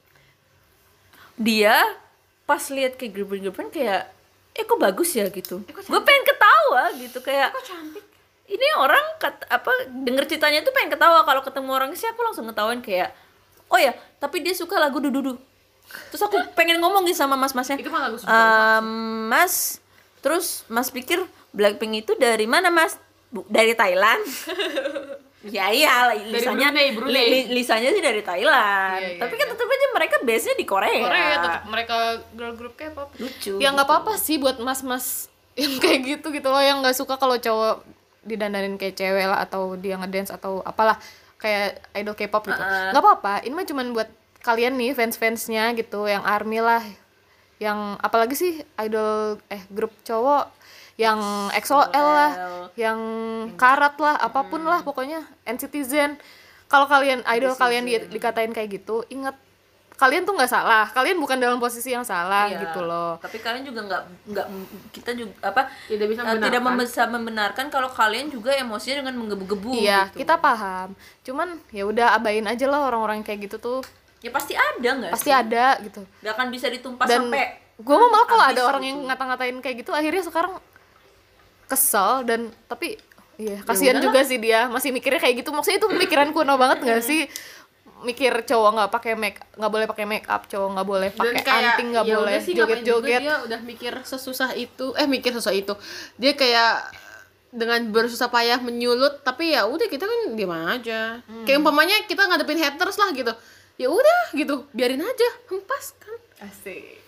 dia pas lihat kayak girlfriend-girlfriend kayak eh kok bagus ya? gitu. Gue pengen ketawa gitu kayak ini orang kat, apa denger ceritanya tuh pengen ketawa. Kalau ketemu orang sih aku langsung ngetawain kayak oh ya tapi dia suka lagu dududu terus aku pengen ngomong gitu sama mas-masnya. Itu mah lagu suka "Ehm, mas terus mas pikir Blackpink itu dari mana mas? Bu- dari Thailand ya iya lisanya Brunei, Brunei. li- li- lisanya sih dari Thailand. Iya, iya, tapi kan tetap aja mereka base nya di Korea, Korea tetap mereka girl group K-pop. Lucu ya nggak apa-apa sih buat mas-mas yang kayak gitu gitu loh yang nggak suka kalau cowok didandanin kayak cewek lah atau dia ngedance atau apalah kayak idol K-pop gitu. Nggak apa-apa ini mah cuman buat kalian nih fans-fansnya gitu yang army lah yang apalagi sih idol eh grup cowok yang EXO-L lah yang karat lah apa pun lah pokoknya NCTzen kalau kalian idol kalian di- dikatain kayak gitu ingat kalian tuh nggak salah kalian bukan dalam posisi yang salah Iya. gitu loh tapi kalian juga nggak nggak kita juga apa Tidak bisa eh, tidak membenarkan. bisa membenarkan kalau kalian juga emosinya dengan menggebu-gebu iya gitu. kita paham cuman ya udah abain aja lah orang-orang kayak gitu tuh ya pasti ada nggak pasti sih? ada gitu nggak akan bisa ditumpas dan sampai gue mau malah kalau ada orang gitu. yang ngata-ngatain kayak gitu akhirnya sekarang kesel dan tapi iya kasihan juga sih dia. Masih mikirnya kayak gitu. Maksudnya itu pemikiran kuno banget nggak sih? Mikir cowok nggak pakai make nggak boleh pakai make up cowok nggak boleh pakai anting nggak ya boleh sih, juga joget-joget. dia udah mikir sesusah itu. Eh mikir sesusah itu. Dia kayak dengan bersusah payah menyulut tapi ya udah kita kan diam aja. Hmm. kayak umpamanya kita ngadepin haters lah gitu. Ya udah gitu biarin aja hempas kan. Asik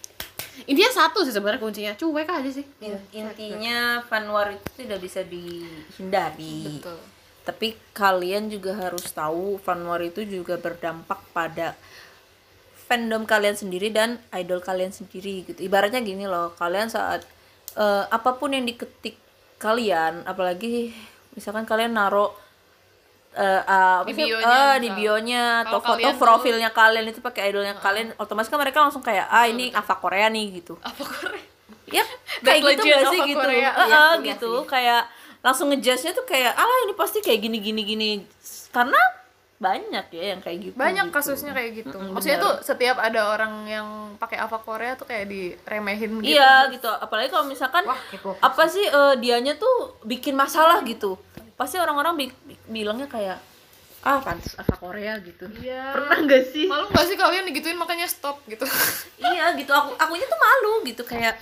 intinya satu sih sebenarnya kuncinya. Cuek aja sih. In- intinya fanwar itu tidak bisa dihindari. Betul. Tapi kalian juga harus tahu fanwar itu juga berdampak pada fandom kalian sendiri dan idol kalian sendiri gitu. Ibaratnya gini loh kalian saat eh, apa pun yang diketik kalian apalagi misalkan kalian naruh eh, ah, apa Di sih? bionya, Ah, di misal. bionya atau foto profilnya kalian itu pakai idolnya kalian otomatis kan mereka langsung kayak ah ini Ava Korea nih gitu. Apa Korea. Ya kayak gitu gak sih gitu? Korea. Heeh, Iya, iya gitu. kayak langsung ngejudge-nya tuh kayak alah ini pasti kayak gini gini gini. Karena banyak ya yang kayak gitu banyak gitu. kasusnya kayak gitu. Mm-mm, maksudnya benar. tuh setiap ada orang yang pakai Ava Korea tuh kayak diremehin gitu. Iya gitu. Apalagi kalau misalkan Wah, apa sih eh, dianya tuh bikin masalah gitu pasti orang-orang bi- bi- bilangnya kayak ah pantas Ava Korea gitu. Iya. pernah gak sih? Malu gak sih kalian digituin makanya stop gitu? Iya gitu. Aku akunya tuh malu gitu. Kayak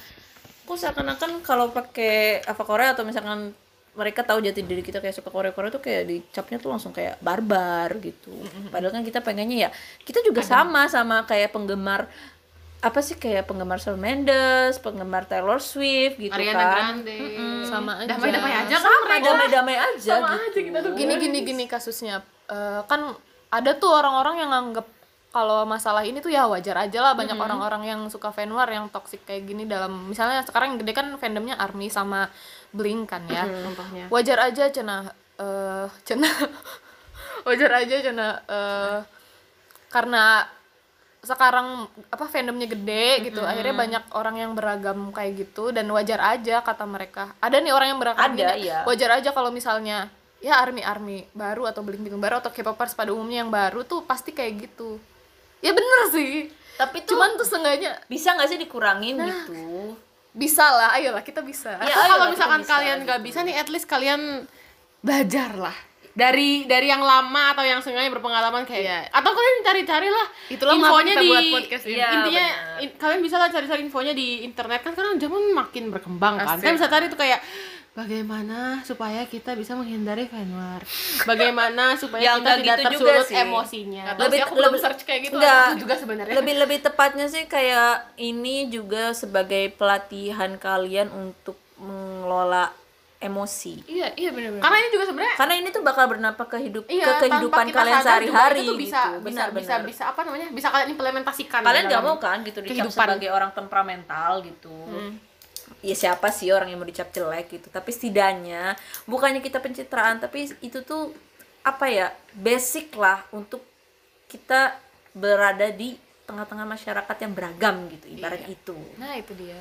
kok seakan-akan kalau pakai Ava Korea atau misalkan mereka tahu jati diri kita kayak suka Korea Korea tuh kayak dicapnya tuh langsung kayak barbar gitu. Padahal kan kita pengennya ya kita juga sama sama kayak penggemar apa sih kayak penggemar Shawn Mendes penggemar Taylor Swift gitu Ariana kan. Grande. Sama aja. Damai-damai aja kan sama mereka. damai-damai aja sama gitu. aja kita tuh. Gini gini gini kasusnya. Eh, kan ada tuh orang-orang yang nganggep kalau masalah ini tuh ya wajar aja lah. Banyak orang-orang yang suka fanwar yang toxic kayak gini dalam misalnya sekarang yang gede kan fandomnya army sama blink kan ya. Contohnya. Wajar aja cina eh cina wajar aja cina eh karena sekarang apa fandomnya gede gitu. Akhirnya banyak orang yang beragam kayak gitu dan wajar aja kata mereka. Ada nih orang yang beragam Ada, gini, iya. wajar aja kalau misalnya ya army army baru atau bling bling baru atau K-popers pada umumnya yang baru tuh pasti kayak gitu. Ya bener sih. Tapi tuh cuman tuh seenggaknya bisa nggak sih dikurangin gitu? bisa lah ayolah kita bisa. Ya, kalau misalkan bisa, kalian nggak bisa nih at least kalian belajar lah dari dari yang lama atau yang sengaja berpengalaman kayak Iya. atau kalian cari-cari lah Itulah infonya di buat podcast ini. Iya, intinya benar. in- kalian bisa lah cari-cari infonya di internet kan sekarang zaman makin berkembang kan Asik. kalian bisa cari tuh kayak bagaimana supaya kita bisa menghindari fan war bagaimana supaya Ya, kita tidak gitu juga tersulut sih. emosinya sih, aku belum search kayak gitu enggak, Aku juga sebenarnya lebih lebih tepatnya sih kayak ini juga sebagai pelatihan kalian untuk mengelola emosi. Iya iya bener-bener. Karena ini juga sebenarnya karena ini tuh bakal bernampak ke hidup Iya, ke kehidupan kalian sehari-hari itu tuh bisa, gitu. bisa, benar bisa, benar. bisa apa namanya? Bisa kalian implementasikan kalian nggak mau kan gitu dicap kehidupan. sebagai orang temperamental gitu. Hmm. ya siapa sih orang yang mau dicap jelek gitu? Tapi setidaknya bukannya kita pencitraan tapi itu tuh apa ya? Basic lah untuk kita berada di tengah-tengah masyarakat yang beragam gitu ibarat Iya. itu. Nah itu dia.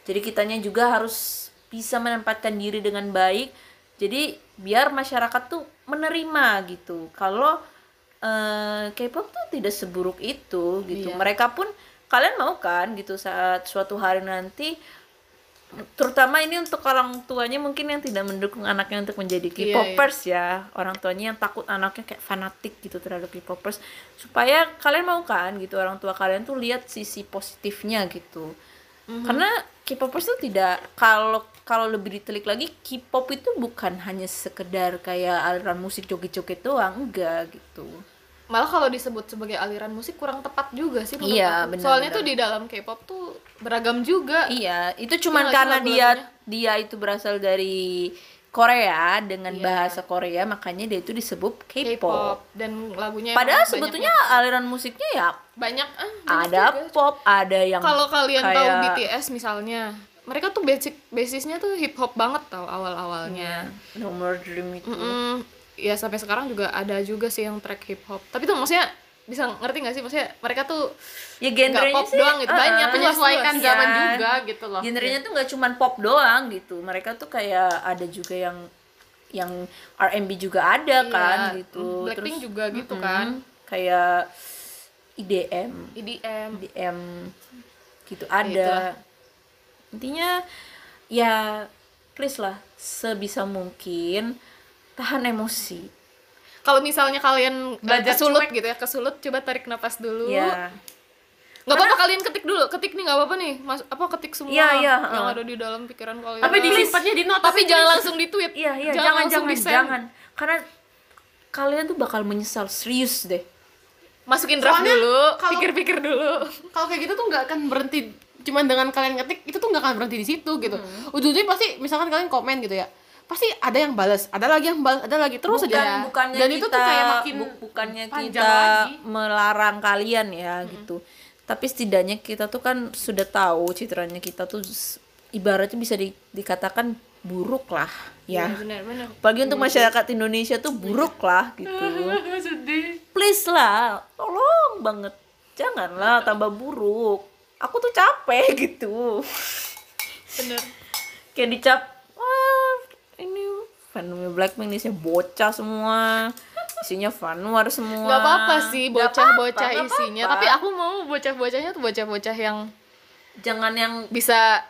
Jadi kitanya juga harus bisa menempatkan diri dengan baik jadi biar masyarakat tuh menerima gitu. Kalau eh, K-pop tuh tidak seburuk itu gitu. Iya. mereka pun kalian mau kan gitu saat suatu hari nanti terutama ini untuk orang tuanya mungkin yang tidak mendukung anaknya untuk menjadi Iya, K-popers ya. Orang tuanya yang takut anaknya kayak fanatik gitu terhadap K-popers. Supaya kalian mau kan gitu orang tua kalian tuh lihat sisi positifnya gitu. Karena K-popers tuh tidak kalau kalau lebih ditelik lagi K-pop itu bukan hanya sekedar kayak aliran musik joget-joget doang enggak gitu malah kalau disebut sebagai aliran musik kurang tepat juga sih Iya, benar, soalnya benar. tuh di dalam K-pop tuh beragam juga Iya, itu cuman Iya nggak sih karena dia dia itu berasal dari Korea dengan Iya. bahasa Korea makanya dia itu disebut K-pop. Dan lagunya Padahal sebetulnya banyak, aliran musiknya ya banyak ah, banyak ada juga. pop, ada yang kalau kalian tahu kayak- BTS misalnya mereka tuh basic basisnya tuh hip hop banget tau awal awalnya No More Dream itu. ya sampai sekarang juga ada juga sih yang track hip hop tapi tuh maksudnya bisa ngerti gak sih maksudnya mereka tuh Ya genrenya pop sih doang gitu, uh-uh. banyak, menyesuaikan Iya. zaman juga gitu loh Genrenya tuh nggak cuman pop doang gitu. Mereka tuh kayak ada juga yang yang R&B juga ada kan Iya, gitu. Blackpink Terus, juga gitu mm-mm, kan Kayak IDM. EDM DM gitu itulah. ada intinya ya please lah sebisa mungkin tahan emosi. Kalau misalnya kalian Belajar kesulut cuek. gitu ya kesulut coba tarik napas dulu. Ya nggak apa-apa kalian ketik dulu ketik nih nggak apa-apa nih. Mas apa ketik semua Iya, iya, yang uh. ada di dalam pikiran kalian. Tapi disimpannya di notes. Tapi jangan langsung di tweet iya iya jangan, jangan langsung jangan jangan. Karena kalian tuh bakal menyesal serius deh. Masukin draft Soalnya dulu pikir-pikir dulu. kalau kayak gitu tuh nggak akan berhenti cuman dengan kalian ngetik itu tuh nggak akan berhenti di situ gitu. Ujung-ujungnya pasti misalkan kalian komen gitu ya pasti ada yang balas ada lagi yang balas ada lagi terus bukan aja. bukannya dan kita itu tuh kayak makin bu- bukannya kita lagi. melarang kalian ya gitu. Tapi setidaknya kita tuh kan sudah tahu citranya kita tuh ibaratnya bisa di- dikatakan buruk lah ya. Benar-benar Apalagi untuk masyarakat Indonesia tuh buruk lah gitu. Please lah, tolong banget. Janganlah tambah buruk. Aku tuh capek gitu. bener Kayak dicap, wah ini fandomnya Blackpink isinya bocah semua. Isinya fanwar semua. nggak apa-apa sih bocah-bocah nggak isinya apa-apa. tapi aku mau bocah-bocahnya tuh bocah-bocah yang Jangan yang bisa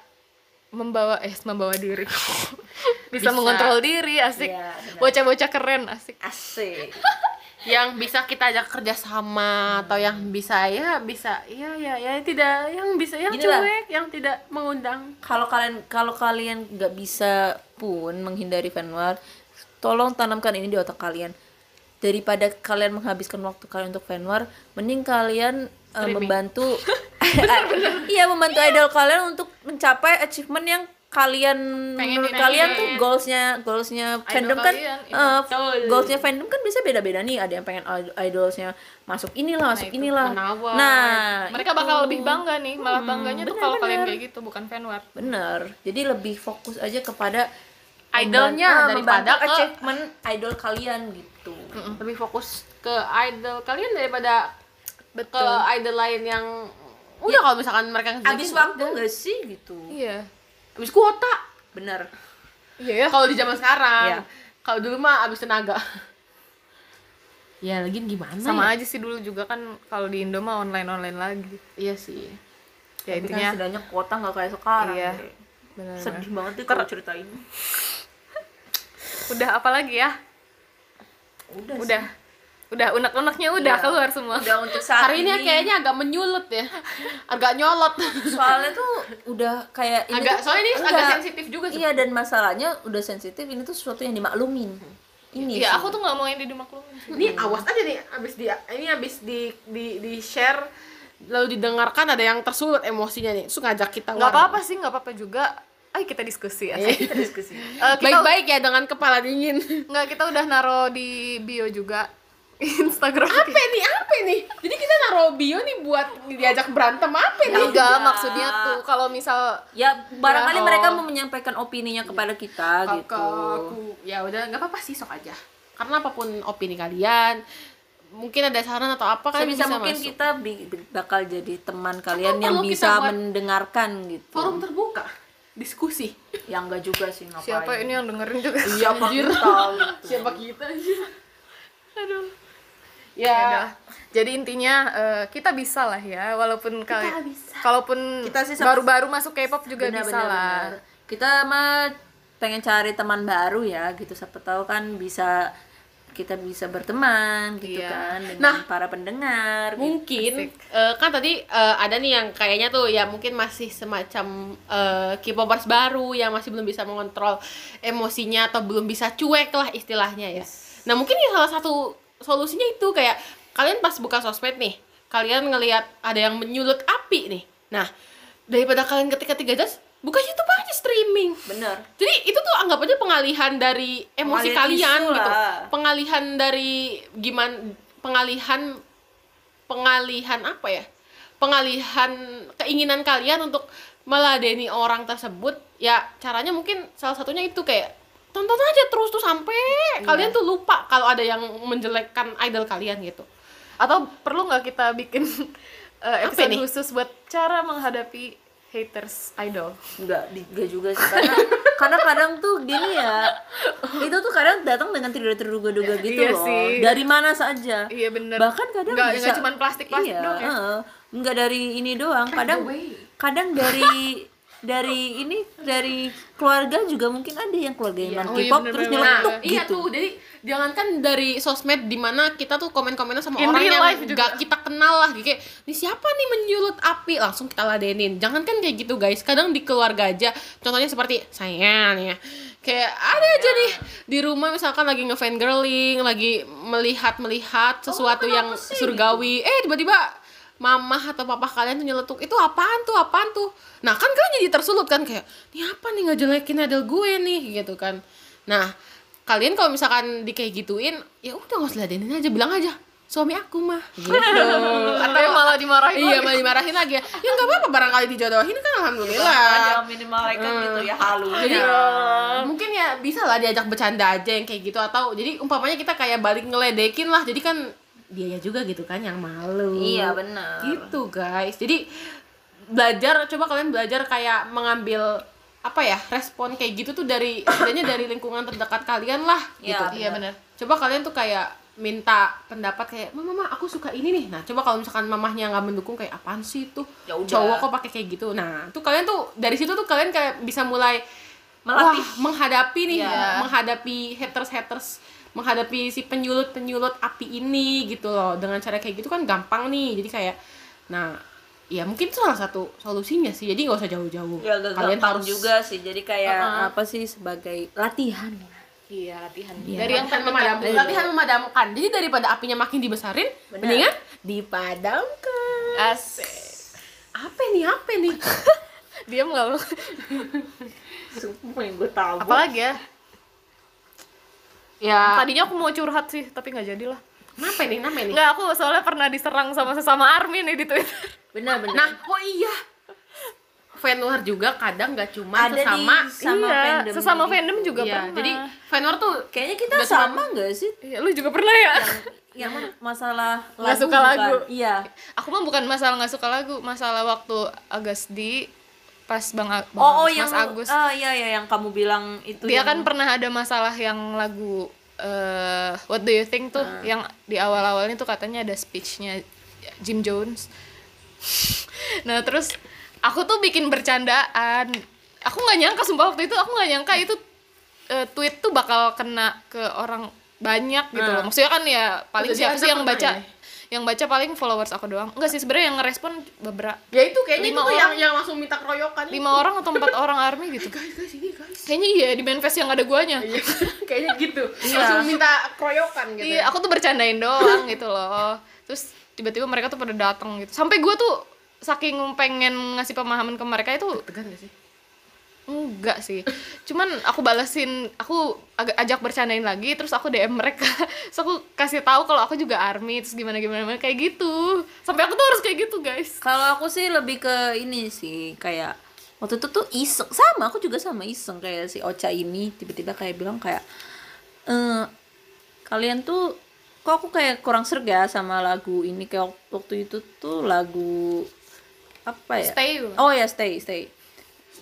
membawa eh membawa diri bisa, Bisa. mengontrol diri asik Iya, bocah-bocah keren asik asik. yang bisa kita ajak kerja sama atau yang bisa ya bisa ya ya ya tidak yang bisa yang Gini lah. cuek yang tidak mengundang. Kalau kalian kalau kalian nggak bisa pun menghindari fanwar tolong tanamkan ini di otak kalian. Daripada kalian menghabiskan waktu kalian untuk fanwar mending kalian uh, membantu iya membantu idol kalian untuk mencapai achievement yang kalian menurut kalian tuh goalsnya goalsnya fandom kan kalian, uh, goalsnya fandom kan bisa beda-beda nih ada yang pengen idol- idolsnya masuk inilah masuk itu, inilah menawar. nah mereka itu. bakal lebih bangga nih malah bangganya tuh kalau kalian bener. kayak gitu bukan fanwar Bener. Jadi lebih fokus aja kepada Idolnya membantu- daripada ke- achievement idol kalian gitu. lebih fokus ke idol kalian daripada Betul. ke idol lain yang udah kalau misalkan mereka ngejelek, Abis ya waktu nggak sih gitu Iya. Abis kuota bener Iya ya. kalau di zaman sekarang Iya. kalau dulu mah abis tenaga ya lagi gimana Sama ya? aja sih dulu juga kan kalau di Indo mah online-online lagi. iya sih Ya Tapi intinya kan setidaknya kuota nggak kayak sekarang Iya. deh. benar. sedih banget deh kalau ceritain Udah apa lagi ya? udah sih. Udah. Udah unek-uneknya udah Iya. keluar semua. udah untuk saat hari ini kayaknya agak menyulut ya agak nyolot soalnya tuh udah kayak ini agak tuh- soalnya ini agak sensitif juga sih iya dan masalahnya udah sensitif ini tuh sesuatu yang dimaklumin ini Iya, sih. aku tuh nggak mau yang dimaklumin ini awas aja nih abis di ini abis di di di share lalu didengarkan ada yang tersulut emosinya nih terus ngajak kita Nggak apa-apa sih, nggak apa-apa juga. Ayo kita diskusi ya. kita diskusi Eh, baik-baik ya dengan kepala dingin nggak kita udah naro di bio juga Instagram. apa nih apa nih jadi kita naruh bio nih buat diajak berantem apa nih Enggak, maksudnya tuh kalau misal ya barangkali Ya, mereka oh. mau menyampaikan opininya kepada kita Ke- gitu aku ya udah nggak apa-apa sih sok aja karena apa pun opini kalian mungkin ada saran atau apa kan bisa mungkin masuk. kita bakal jadi teman kalian Atau yang bisa mendengarkan gitu forum terbuka diskusi yang enggak juga sih ngapain siapa ini yang dengerin juga. siapa Anjir. kita gitu. siapa kita anjir Aduh. Ya Ya. Jadi intinya eh, kita bisa lah ya, walaupun kalian kalaupun Kita sih baru-baru masuk K-pop juga Benar, bisa benar, lah. benar. kita mah pengen cari teman baru ya gitu siapa tahu kan bisa kita bisa berteman gitu Iya. kan dengan Nah, para pendengar gitu. mungkin eh, kan tadi eh, ada nih yang kayaknya tuh ya mungkin masih semacam eh, K-popers baru yang masih belum bisa mengontrol emosinya atau belum bisa cuek lah istilahnya ya. Nah mungkin ya salah satu solusinya itu kayak kalian pas buka sosmed nih, kalian ngelihat ada yang menyulut api nih. Nah daripada kalian ketika-ketika jas, buka YouTube aja streaming. bener Jadi itu tuh anggap aja pengalihan dari emosi Pengalihan kalian gitu. lah. Pengalihan dari gimana pengalihan pengalihan apa ya? Pengalihan keinginan kalian untuk meladeni orang tersebut. Ya caranya mungkin salah satunya itu kayak tonton aja terus tuh sampai Iya. kalian tuh lupa kalau ada yang menjelekkan idol kalian gitu. Atau perlu nggak kita bikin Apa episode nih? khusus buat cara menghadapi haters idol? enggak di- enggak juga sih karena karena kadang tuh gini ya itu tuh kadang datang dengan tidak terduga-duga gitu Iya loh sih. dari mana saja Iya bener. bahkan kadang Nggak- bisa nggak cuman plastik-plastik iya, doang ya? heeh. nggak dari ini doang kadang kadang dari dari ini dari keluarga juga mungkin ada yang keluarga yang non Oh, iya, K-pop terus nyeletuk Nah, iya gitu tuh. Jadi jangankan dari sosmed di mana kita tuh komen-komennya sama In orang yang juga. gak kita kenal lah kayak ini siapa nih menyulut api langsung kita ladenin. Jangankan kayak gitu guys. Kadang di keluarga aja. Contohnya seperti saya nih ya. Kayak ada aja nih di rumah misalkan lagi ngefan girling, lagi melihat-melihat sesuatu yang surgawi. Eh tiba-tiba mamah atau papa kalian tuh nyeletuk itu apaan tuh? Apaan tuh? Nah kan kalian jadi tersulut kan kayak ini apa nih? Ngejelekin idol gue nih gitu kan. Nah kalian kalau misalkan di kayak gituin ya udah nggak usah ladenin aja bilang aja suami aku mah gitu. Atau malah dimarahin iya lagi. malah dimarahin lagi ya. Ya nggak apa-apa barangkali dijodohin kan alhamdulillah. Jangan minimal mereka gitu ya halu jadi mungkin ya bisa lah diajak bercanda aja yang kayak gitu atau jadi umpamanya kita kayak balik ngeledekin lah. Jadi kan dia juga gitu kan yang malu. Iya benar. Gitu guys. Jadi belajar coba kalian belajar kayak mengambil apa ya respon kayak gitu tuh dari setidaknya dari lingkungan terdekat kalian lah Iya, gitu. Iya bener. coba kalian tuh kayak minta pendapat kayak mama mama aku suka ini nih. Nah coba kalau misalkan mamahnya nggak mendukung kayak apaan sih tuh Ya udah. cowok kok pakai kayak gitu. Nah tuh kalian tuh dari situ tuh kalian kayak bisa mulai Melatih. wah, menghadapi nih Iya. menghadapi haters haters menghadapi si penyulut penyulut api ini gitu loh dengan cara kayak gitu kan gampang nih jadi kayak nah ya mungkin itu salah satu solusinya sih jadi nggak usah jauh-jauh ya kalian harus juga sih jadi kayak Uh-uh. apa sih sebagai latihan Iya latihan. Iya, Dari yang latihan terdekat. memadamkan. Latihan memadamkan. Jadi daripada apinya makin dibesarin, mendingan dipadamkan. Asik. Apa nih? Apa nih? Diam nggak? sumpah yang gue tahu Apalagi ya? ya, Tadinya aku mau curhat sih, tapi nggak jadi lah. kenapa nih? Kenapa nih? Nggak, aku soalnya pernah diserang sama sesama army nih di Twitter. benar benar Nah, oh iya. fan war juga kadang nggak cuma Ada di sesama sama iya, fandom sesama jadi- fandom juga Iya, pernah. jadi fan war tuh kayaknya kita sama nggak sih Iya, lu juga pernah ya? yang masalah Nggak suka bukan? lagu. iya Aku mah bukan masalah nggak suka lagu, masalah waktu Agasdi pas Bang, A- Bang oh oh Agus, yang Mas Agus. ah iya iya yang kamu bilang itu Dia yang- kan pernah ada masalah yang lagu eh What Do You Think tuh yang di awal-awalnya tuh katanya ada speechnya Jim Jones. nah, terus aku tuh bikin bercandaan. Aku nggak nyangka sumpah waktu itu aku nggak nyangka itu eh, tweet tuh bakal kena ke orang banyak gitu loh. Maksudnya kan ya paling siapa sih yang baca ya? Yang baca paling followers aku doang. Enggak sih sebenarnya yang ngerespon beberapa ya itu kayaknya Lima itu yang yang langsung minta keroyokan lima orang atau empat orang army gitu. guys guys ini guys Kayaknya iya di manifest yang ada guanya. Iya, kayaknya gitu langsung minta keroyokan gitu Iya, aku tuh bercandain doang gitu loh. Terus tiba-tiba mereka tuh pada datang gitu. Sampai gue tuh saking pengen ngasih pemahaman ke mereka itu tegan gak sih enggak sih. Cuman aku balesin, aku agak ajak bercandain lagi, terus aku DM mereka. Terus aku kasih tahu kalau aku juga army, terus gimana gimana gimana, kayak gitu. Sampai aku tuh harus kayak gitu, guys. kalau aku sih lebih ke ini sih kayak waktu itu tuh iseng sama aku juga sama iseng kayak si Ocha ini tiba-tiba kayak bilang kayak eh kalian tuh kok aku kayak kurang serg ya sama lagu ini kayak waktu itu tuh lagu apa ya Stay. oh ya stay stay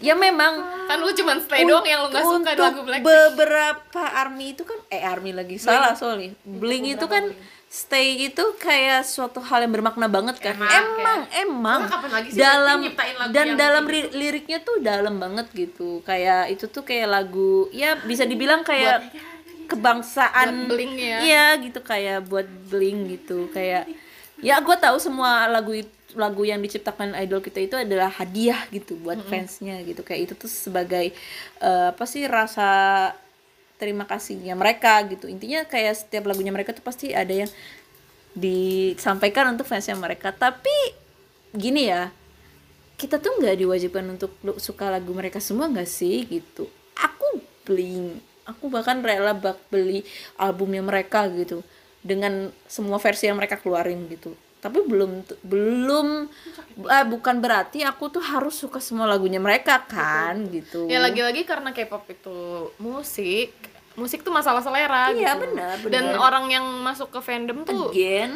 ya memang. Kan lu cuman stay doang yang lu gak suka lagu Blackpink. beberapa army itu kan eh army lagi salah sorry. Bling itu kan stay itu kayak suatu hal yang bermakna banget kan. Emang, emang emang. Karena kapan lagi sih dalam lagu dan dalam kayak ri- liriknya tuh dalam banget gitu. Kayak itu tuh kayak lagu ya bisa dibilang kayak kebangsaan Buat bling ya. iya gitu kayak buat bling gitu. Kayak ya gue tahu semua lagu itu lagu yang diciptakan idol kita itu adalah hadiah gitu buat fansnya gitu. Kayak itu tuh sebagai eh, apa sih rasa terima kasihnya mereka gitu. Intinya kayak setiap lagunya mereka tuh pasti ada yang disampaikan untuk fansnya mereka. Tapi gini ya kita tuh nggak diwajibkan untuk suka lagu mereka semua nggak sih gitu? Aku bling aku bahkan rela bak beli albumnya mereka gitu. Dengan semua versi yang mereka keluarin gitu tapi belum belum eh, bukan berarti aku tuh harus suka semua lagunya mereka kan gitu Ya lagi-lagi karena K-pop itu musik, musik tuh masalah selera Iya, gitu. benar, benar. Dan orang yang masuk ke fandom tuh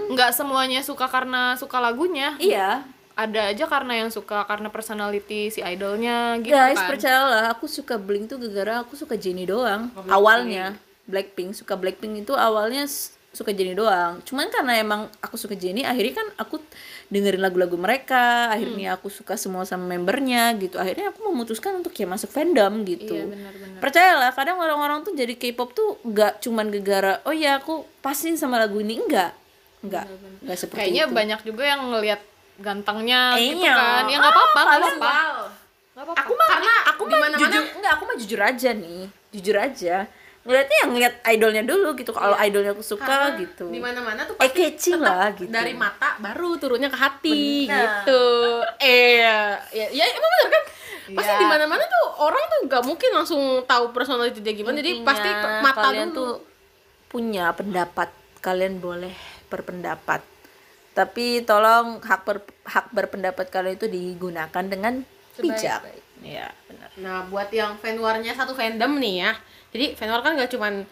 nggak semuanya suka karena suka lagunya. iya Ada aja karena yang suka karena personality si idolnya gitu guys kan. percayalah aku suka Blink tuh gara-gara aku suka Jennie doang awalnya Blackpink suka Blackpink itu awalnya suka Jennie doang. Cuman karena emang aku suka Jennie akhirnya kan aku dengerin lagu-lagu mereka akhirnya aku suka semua sama membernya gitu. Akhirnya aku memutuskan untuk ya masuk fandom gitu. Iya, benar-benar. percayalah kadang orang-orang tuh jadi K-pop tuh nggak cuman gara-gara oh ya aku pasin sama lagu ini. Enggak enggak enggak seperti Kayaknya itu. banyak juga yang ngelihat gantengnya gitu Iya. kan. Ya nggak apa-apa, nggak apa-apa. Aku mah aku mah jujur enggak aku mah jujur aja nih. Jujur aja ngeliatnya yang ngeliat idolnya dulu gitu kalau idolnya aku suka Karena gitu. di mana-mana tuh eh pasti tetap lah gitu. dari mata baru turunnya ke hati Benar. gitu. Eh ya ya emang bener kan? Pasti Iya. di mana-mana tuh orang tuh gak mungkin langsung tahu personality dia gimana. Jadi Intinya, pasti pe- mata kalian dulu. tuh punya pendapat. Kalian boleh berpendapat. Tapi tolong hak ber- hak berpendapat kalian itu digunakan dengan bijak ya benar Nah, buat yang fan war-nya satu fandom nih ya. Jadi fan war kan gak cuman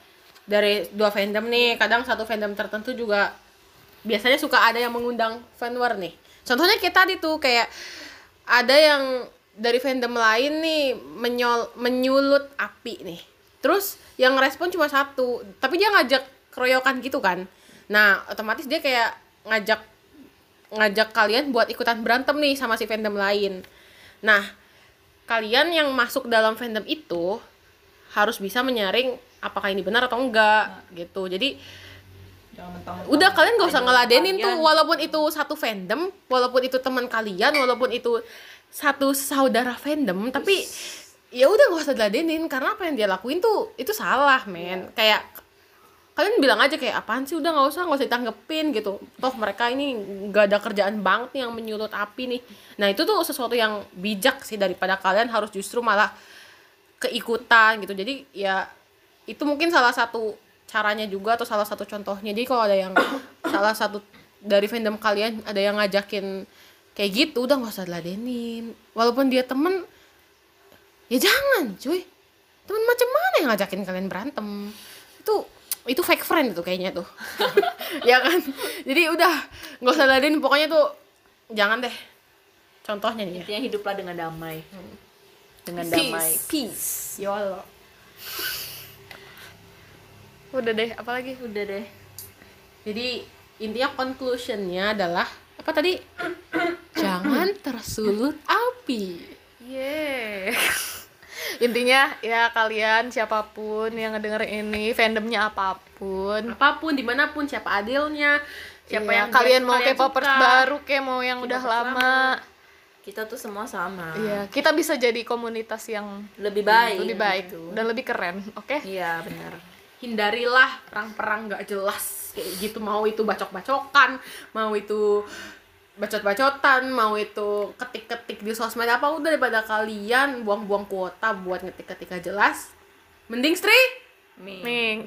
dari dua fandom nih, kadang satu fandom tertentu juga biasanya suka ada yang mengundang fan war nih. Contohnya kita tadi tuh kayak ada yang dari fandom lain nih menyol menyulut api nih. Terus yang respon cuma satu, tapi dia ngajak keroyokan gitu kan. Nah, otomatis dia kayak ngajak ngajak kalian buat ikutan berantem nih sama si fandom lain. Nah, kalian yang masuk dalam fandom itu harus bisa menyaring apakah ini benar atau enggak gitu. Jadi udah kalian gak usah ngeladenin tuh walaupun itu satu fandom, walaupun itu teman kalian, walaupun itu satu saudara fandom, tapi ya udah gak usah diladenin karena apa yang dia lakuin tuh itu salah, men. Kayak kalian bilang aja kayak apaan sih? Udah nggak usah nggak usah ditanggepin gitu. Toh mereka ini nggak ada kerjaan banget nih yang menyulut api nih. Nah itu tuh sesuatu yang bijak sih daripada kalian harus justru malah keikutan gitu. Jadi ya itu mungkin salah satu caranya juga atau salah satu contohnya. Jadi kalau ada yang salah satu dari fandom kalian ada yang ngajakin kayak gitu udah nggak usah diladenin. Walaupun dia temen ya jangan cuy. Temen macam mana yang ngajakin kalian berantem? Itu itu fake friend itu kayaknya tuh ya kan jadi udah nggak usah diladenin pokoknya tuh jangan deh contohnya nih ya Intinya hiduplah dengan damai. Dengan Peace. damai. Peace. YOLO Udah deh, apalagi? Udah deh. Jadi intinya conclusionnya adalah apa tadi? Jangan tersulut api. Yeay. Intinya ya kalian siapa pun yang ngedenger ini, fandomnya apa pun. Apa pun di mana pun siapa adilnya, siapa Iya, yang kalian mau kalian K-popers suka. baru kayak mau yang udah lama. Kita tuh semua sama. Iya, kita bisa jadi komunitas yang Lebih baik. lebih baik gitu. dan lebih keren, oke? Iya, benar. Hindarilah perang-perang gak jelas kayak gitu mau itu bacok-bacokan, mau itu bacot-bacotan, mau itu ketik-ketik di sosmed apa udah daripada kalian buang-buang kuota buat ngetik-ketik gak jelas. Mending Stri, Mi. Nih.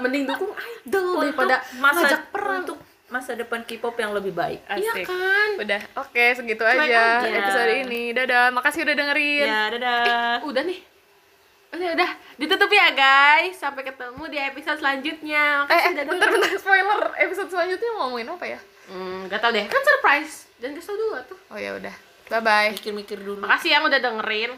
mending dukung idol daripada masa ngajak perang. untuk masa depan K-pop yang lebih baik. Iya Asik. kan? Udah, oke segitu Cuek aja aja. episode ini. Dadah, makasih udah dengerin. Ya, dadah. udah nih udah udah ditutup ya guys sampai ketemu di episode selanjutnya Eh, Makasih eh udah bentar, bentar, spoiler. Episode selanjutnya mau ngomongin apa ya? Hmm, gak tau deh kan surprise dan kesel dulu tuh Oh ya udah. Bye bye. Mikir-mikir dulu. makasih yang udah dengerin